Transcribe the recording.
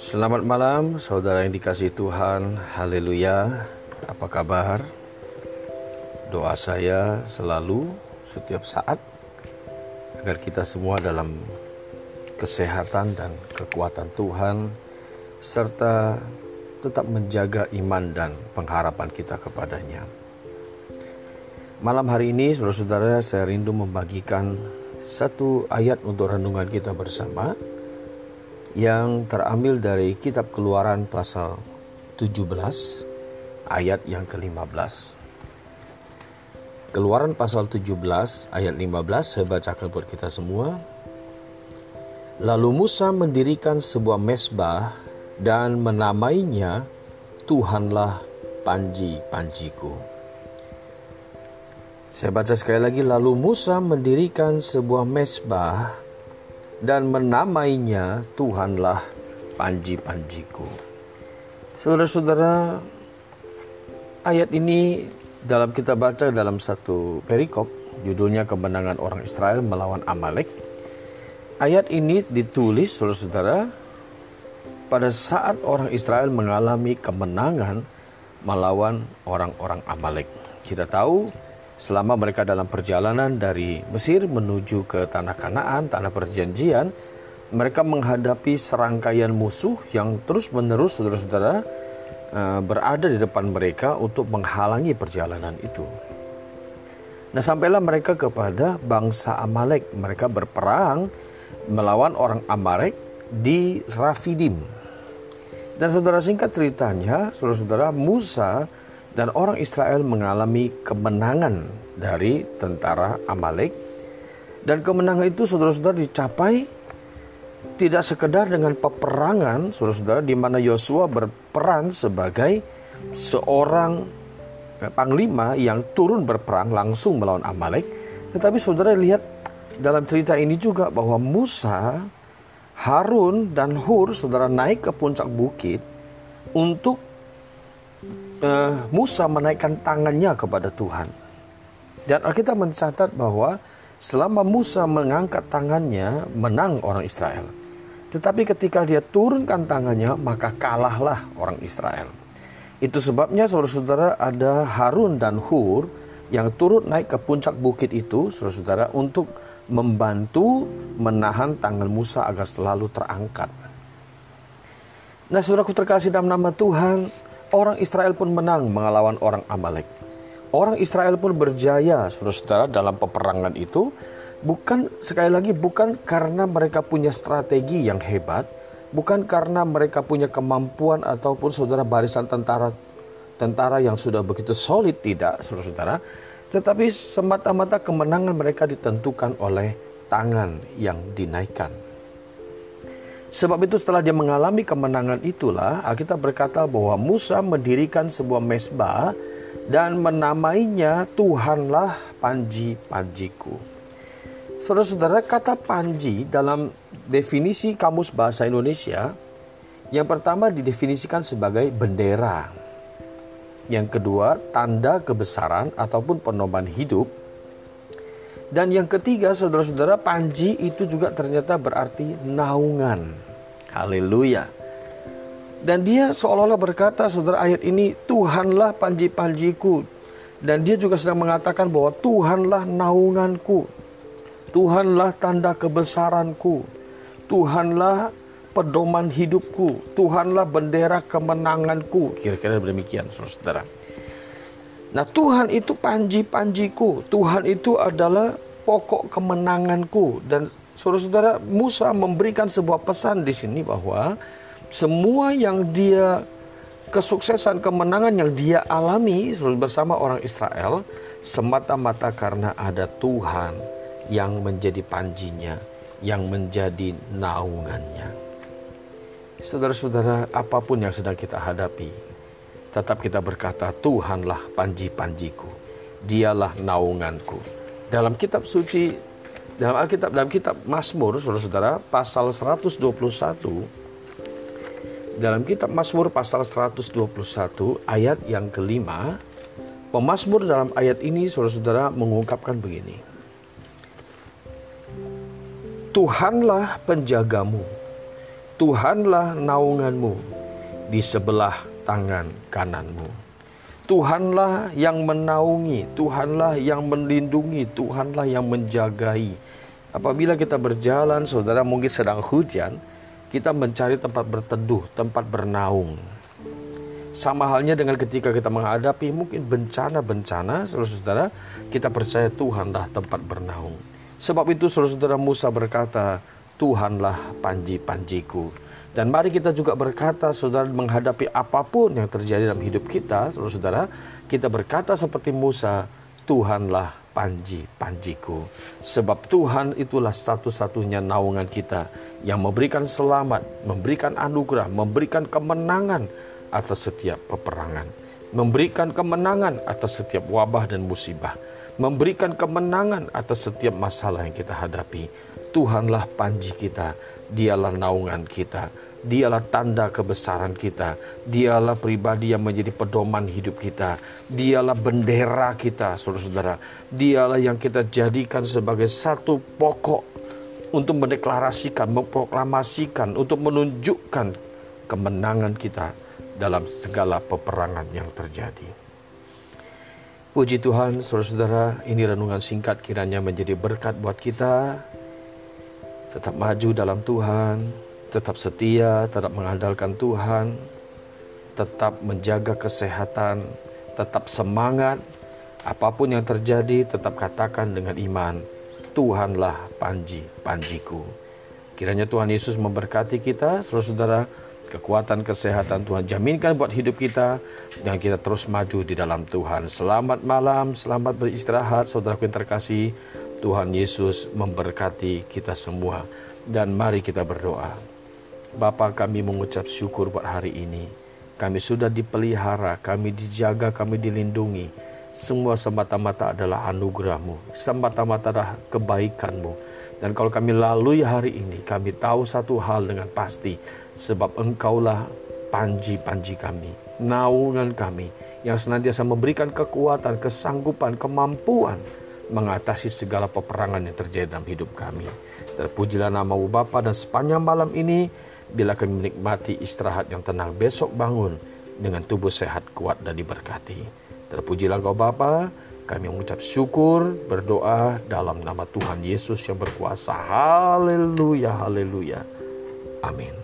Selamat malam, saudara yang dikasih Tuhan. Haleluya. Apa kabar? Doa saya selalu setiap saat agar kita semua dalam kesehatan dan kekuatan Tuhan serta tetap menjaga iman dan pengharapan kita kepadanya. Malam hari ini, saudara-saudara, saya rindu membagikan satu ayat untuk renungan kita bersama yang terambil dari kitab Keluaran pasal 17 ayat yang ke-15. Keluaran pasal 17 ayat 15 saya bacakan buat kita semua. Lalu Musa mendirikan sebuah mesbah dan menamainya Tuhanlah panji-panjiku. Saya baca sekali lagi lalu Musa mendirikan sebuah mesbah dan menamainya Tuhanlah panji-panjiku. Saudara-saudara, ayat ini dalam kita baca dalam satu perikop, judulnya kemenangan orang Israel melawan Amalek Ayat ini ditulis saudara-saudara pada saat orang Israel mengalami kemenangan melawan orang-orang Amalek. Kita tahu selama mereka dalam perjalanan dari Mesir menuju ke tanah Kanaan, tanah perjanjian, mereka menghadapi serangkaian musuh yang terus-menerus saudara-saudara eh, berada di depan mereka untuk menghalangi perjalanan itu. Nah, sampailah mereka kepada bangsa Amalek. Mereka berperang melawan orang Amalek di Rafidim. Dan saudara singkat ceritanya, saudara-saudara Musa dan orang Israel mengalami kemenangan dari tentara Amalek. Dan kemenangan itu saudara-saudara dicapai tidak sekedar dengan peperangan, saudara-saudara, di mana Yosua berperan sebagai seorang eh, panglima yang turun berperang langsung melawan Amalek. Tetapi saudara lihat dalam cerita ini juga bahwa Musa, Harun dan Hur saudara naik ke puncak bukit untuk uh, Musa menaikkan tangannya kepada Tuhan. Dan Alkitab mencatat bahwa selama Musa mengangkat tangannya menang orang Israel. Tetapi ketika dia turunkan tangannya maka kalahlah orang Israel. Itu sebabnya saudara-saudara ada Harun dan Hur yang turut naik ke puncak bukit itu saudara-saudara untuk membantu menahan tangan Musa agar selalu terangkat. Nah, saudaraku terkasih dalam nama Tuhan, orang Israel pun menang mengelawan orang Amalek. Orang Israel pun berjaya, saudara-saudara, dalam peperangan itu. Bukan, sekali lagi, bukan karena mereka punya strategi yang hebat, bukan karena mereka punya kemampuan ataupun saudara barisan tentara tentara yang sudah begitu solid tidak, saudara-saudara, tetapi semata-mata kemenangan mereka ditentukan oleh tangan yang dinaikkan. Sebab itu setelah dia mengalami kemenangan itulah kita berkata bahwa Musa mendirikan sebuah mesbah dan menamainya Tuhanlah panji-panjiku. Saudara-saudara kata panji dalam definisi kamus bahasa Indonesia yang pertama didefinisikan sebagai bendera. Yang kedua, tanda kebesaran ataupun penoban hidup. Dan yang ketiga, saudara-saudara, panji itu juga ternyata berarti naungan. Haleluya. Dan dia seolah-olah berkata, saudara ayat ini, Tuhanlah panji-panjiku. Dan dia juga sedang mengatakan bahwa Tuhanlah naunganku. Tuhanlah tanda kebesaranku. Tuhanlah pedoman hidupku. Tuhanlah bendera kemenanganku. Kira-kira demikian, saudara. Nah, Tuhan itu panji-panjiku. Tuhan itu adalah pokok kemenanganku. Dan saudara-saudara, Musa memberikan sebuah pesan di sini bahwa semua yang dia kesuksesan kemenangan yang dia alami bersama orang Israel semata-mata karena ada Tuhan yang menjadi panjinya, yang menjadi naungannya. Saudara-saudara, apa pun yang sedang kita hadapi, tetap kita berkata, Tuhanlah panji-panjiku, dialah naunganku. Dalam kitab suci, dalam Alkitab, dalam kitab Mazmur, saudara-saudara, pasal 121, dalam kitab Mazmur pasal 121 ayat yang kelima, pemazmur dalam ayat ini saudara-saudara mengungkapkan begini. Tuhanlah penjagamu, Tuhanlah naunganmu di sebelah tangan kananmu. Tuhanlah yang menaungi, Tuhanlah yang melindungi, Tuhanlah yang menjagai. Apabila kita berjalan, saudara mungkin sedang hujan, kita mencari tempat berteduh, tempat bernaung. Sama halnya dengan ketika kita menghadapi mungkin bencana-bencana, saudara-saudara, kita percaya Tuhanlah tempat bernaung. Sebab itu saudara-saudara Musa berkata, Tuhanlah panji-panjiku. Dan mari kita juga berkata, saudara menghadapi apa pun yang terjadi dalam hidup kita, saudara-saudara, kita berkata seperti Musa, Tuhanlah panji-panjiku. Sebab Tuhan itulah satu-satunya naungan kita yang memberikan selamat, memberikan anugerah, memberikan kemenangan atas setiap peperangan. Memberikan kemenangan atas setiap wabah dan musibah memberikan kemenangan atas setiap masalah yang kita hadapi. Tuhanlah panji kita, dialah naungan kita, dialah tanda kebesaran kita, dialah pribadi yang menjadi pedoman hidup kita, dialah bendera kita, saudara-saudara, dialah yang kita jadikan sebagai satu pokok untuk mendeklarasikan, memproklamasikan, untuk menunjukkan kemenangan kita dalam segala peperangan yang terjadi. Puji Tuhan, saudara-saudara, ini renungan singkat kiranya menjadi berkat buat kita. Tetap maju dalam Tuhan, tetap setia, tetap mengandalkan Tuhan, tetap menjaga kesehatan, tetap semangat. Apa pun yang terjadi, tetap katakan dengan iman, Tuhanlah panji, panjiku. Kiranya Tuhan Yesus memberkati kita, saudara-saudara, kekuatan kesehatan Tuhan jaminkan buat hidup kita dan kita terus maju di dalam Tuhan. Selamat malam, selamat beristirahat saudaraku yang terkasih. Tuhan Yesus memberkati kita semua dan mari kita berdoa. Bapa kami mengucap syukur buat hari ini. Kami sudah dipelihara, kami dijaga, kami dilindungi. Semua semata-mata adalah anugerahmu, semata-mata adalah kebaikanmu. Dan kalau kami lalui hari ini, kami tahu satu hal dengan pasti, sebab engkaulah panji-panji kami, naungan kami, yang senantiasa memberikan kekuatan, kesanggupan, kemampuan mengatasi segala peperangan yang terjadi dalam hidup kami. Terpujilah nama Bapa dan sepanjang malam ini, bila kami menikmati istirahat yang tenang, besok bangun dengan tubuh sehat, kuat, dan diberkati. Terpujilah Kau Bapa, kami mengucap syukur, berdoa dalam nama Tuhan Yesus yang berkuasa. Haleluya, haleluya. Amin.